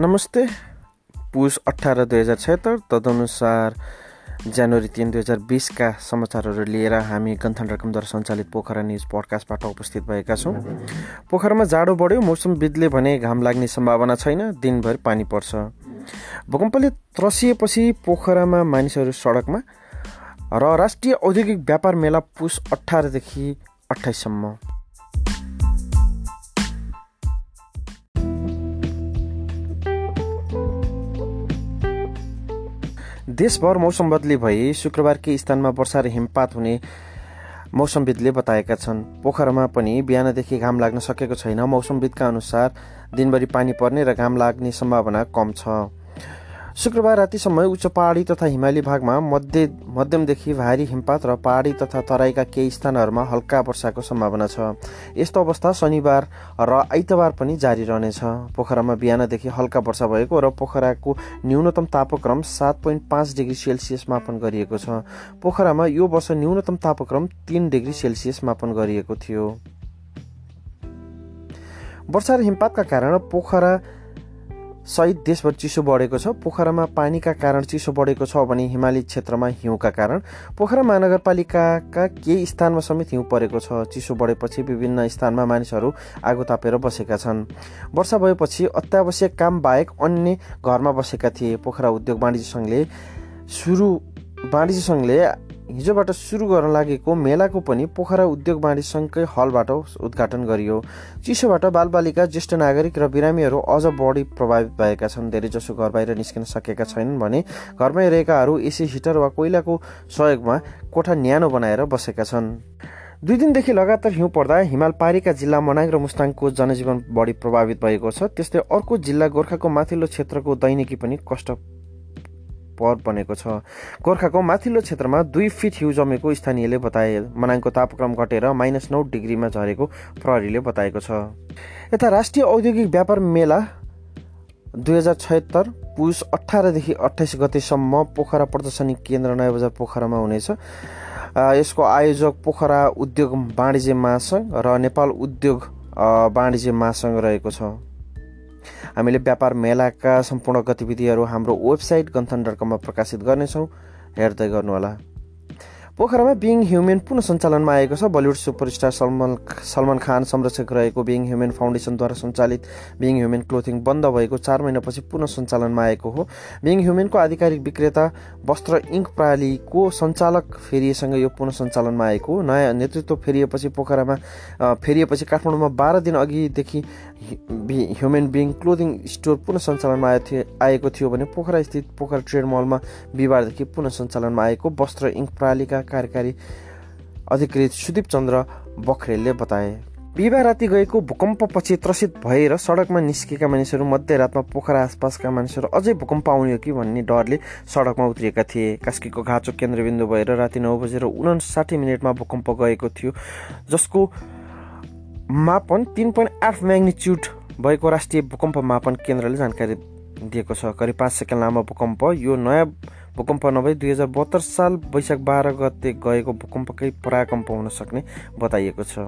नमस्ते। पुस अठार दुई हजार छत्तर तदनुसार जनवरी तिन दुई हजार बिसका समाचारहरू लिएर हामी गन्थन रकमद्वारा सञ्चालित पोखरा न्युज पडकास्टबाट उपस्थित भएका छौँ। पोखरामा जाडो बढ्यो मौसमविदले भने घाम लाग्ने सम्भावना छैन दिनभरि पानी पर्छ। भूकम्पले त्रसिएपछि पोखरामा मानिसहरू सडकमा र राष्ट्रिय औद्योगिक व्यापार मेला पुस अठारदेखि अठाइससम्म देशभर मौसम बदली भई शुक्रबार केही स्थानमा वर्षा र हिमपात हुने मौसमविदले बताएका छन्। पोखरामा पनि बिहानदेखि घाम लाग्न सकेको छैन। मौसमविदका अनुसार दिनभरि पानी पर्ने र घाम लाग्ने सम्भावना कम छ। शुक्रबार रातिसम्म उच्च पहाडी तथा हिमाली भागमा मध्य मध्यमदेखि भारी हिमपात र पहाडी तथा तराईका केही स्थानहरूमा हल्का वर्षाको सम्भावना छ। यस्तो अवस्था शनिबार र आइतबार पनि जारी रहनेछ। पोखरामा बिहानदेखि हल्का वर्षा भएको र पोखराको न्यूनतम तापक्रम सात पोइन्ट पाँच डिग्री सेल्सियस मापन गरिएको छ। पोखरामा यो वर्ष न्यूनतम तापक्रम तिन डिग्री सेल्सियस मापन गरिएको थियो। वर्षा र हिमपातका कारण पोखरा सहित देशभर चिसो बढेको छ। पोखरामा पानीका कारण चिसो बढेको छ भने हिमाली क्षेत्रमा हिउँका कारण। पोखरा महानगरपालिकाका केही स्थानमा समेत हिउँ परेको छ। चिसो बढेपछि विभिन्न स्थानमा मानिसहरू आगो तापेर बसेका छन्। वर्षा भएपछि अत्यावश्यक काम बाहेक अन्य घरमा बसेका थिए। पोखरा उद्योग वाणिज्य सङ्घले सुरु वाणिज्य सङ्घले हिजोबाट सुरु गर्न लागेको मेलाको पनि पोखरा उद्योग वाणिज्य सङ्घकै हलबाट उद्घाटन गरियो। चिसोबाट बालबालिका ज्येष्ठ नागरिक र बिरामीहरू अझ बढी प्रभावित भएका छन्। धेरैजसो घर बाहिर निस्किन सकेका छैनन् भने घरमै रहेकाहरू एसी हिटर वा कोइलाको सहयोगमा कोठा न्यानो बनाएर बसेका छन्। दुई दिनदेखि लगातार हिउँ पर्दा हिमाल पारीका जिल्ला मनाङ र मुस्ताङको जनजीवन बढी प्रभावित भएको छ। त्यस्तै अर्को जिल्ला गोर्खाको माथिल्लो क्षेत्रको दैनिकी पनि कष्ट पर बनेको छ। गोर्खाको माथिल्लो क्षेत्रमा दुई फिट हिउँ जमेको स्थानीयले बताए। मनाङको तापक्रम घटेर माइनस नौ डिग्रीमा झरेको प्रहरीले बताएको छ। यता राष्ट्रिय औद्योगिक व्यापार मेला दुई हजार छयत्तर पुस अठारदेखि अठाइस गतेसम्म पोखरा प्रदर्शनी केन्द्र नयाँ बजार पोखरामा हुनेछ। यसको आयोजक पोखरा उद्योग वाणिज्य महासङ्घ र नेपाल उद्योग वाणिज्य महासङ्घ रहेको छ। हामीले व्यापार मेलाका सम्पूर्ण गतिविधिहरू हाम्रो वेबसाइट गन्थन डट कममा प्रकाशित गर्नेछौँ। हेर्दै गर्नुहोला। पोखरामा बिङ ह्युमेन पुनः सञ्चालनमा आएको छ। बलिउड सुपरस्टार सलमान सलमान खान संरक्षक रहेको बिङ ह्युमेन फाउन्डेसनद्वारा सञ्चालित बिङ ह्युमेन क्लोथिङ बन्द भएको चार महिनापछि पुनः सञ्चालनमा आएको हो। बिङ ह्युमेनको आधिकारिक विक्रेता वस्त्र इङ्क प्रणालीको सञ्चालक फेरिएसँग यो पुनः सञ्चालनमा आएको हो। नयाँ नेतृत्व फेरिएपछि पोखरामा फेरिएपछि काठमाडौँमा बाह्र दिन अघिदेखि ह्युमेन बिङ क्लोथिङ स्टोर पुनः सञ्चालनमा आएको थियो आएको थियो भने पोखरा स्थित पोखरा ट्रेड मलमा बिहिबारदेखि पुनः सञ्चालनमा आएको वस्त्र इङ्क प्रणालीका कार्यकारी अधिकृत सुदीप चन्द्र बखरेलले बताए। बिहिबार राति गएको भूकम्पपछि त्रसित भएर सडकमा निस्केका मानिसहरू मध्यरातमा पोखरा आसपासका मानिसहरू अझै भूकम्प आउने हो कि भन्ने डरले सडकमा उत्रिएका थिए। कास्कीको घाँचो केन्द्रबिन्दु भएर राति नौ बजेर उनासाठी मिनटमा भूकम्प गएको थियो जसको मापन तिन पोइन्ट आठ म्याग्निच्युड भएको राष्ट्रिय भूकम्प मापन केन्द्रले जानकारी दिएको छ। करिब पाँच सेकेन्ड लामो भूकम्प। यो नयाँ भूकम्प नभई दुई हजार बहत्तर साल वैशाख बाह्र गते गएको भूकम्पकै पराकम्प हुन सक्ने बताइएको छ।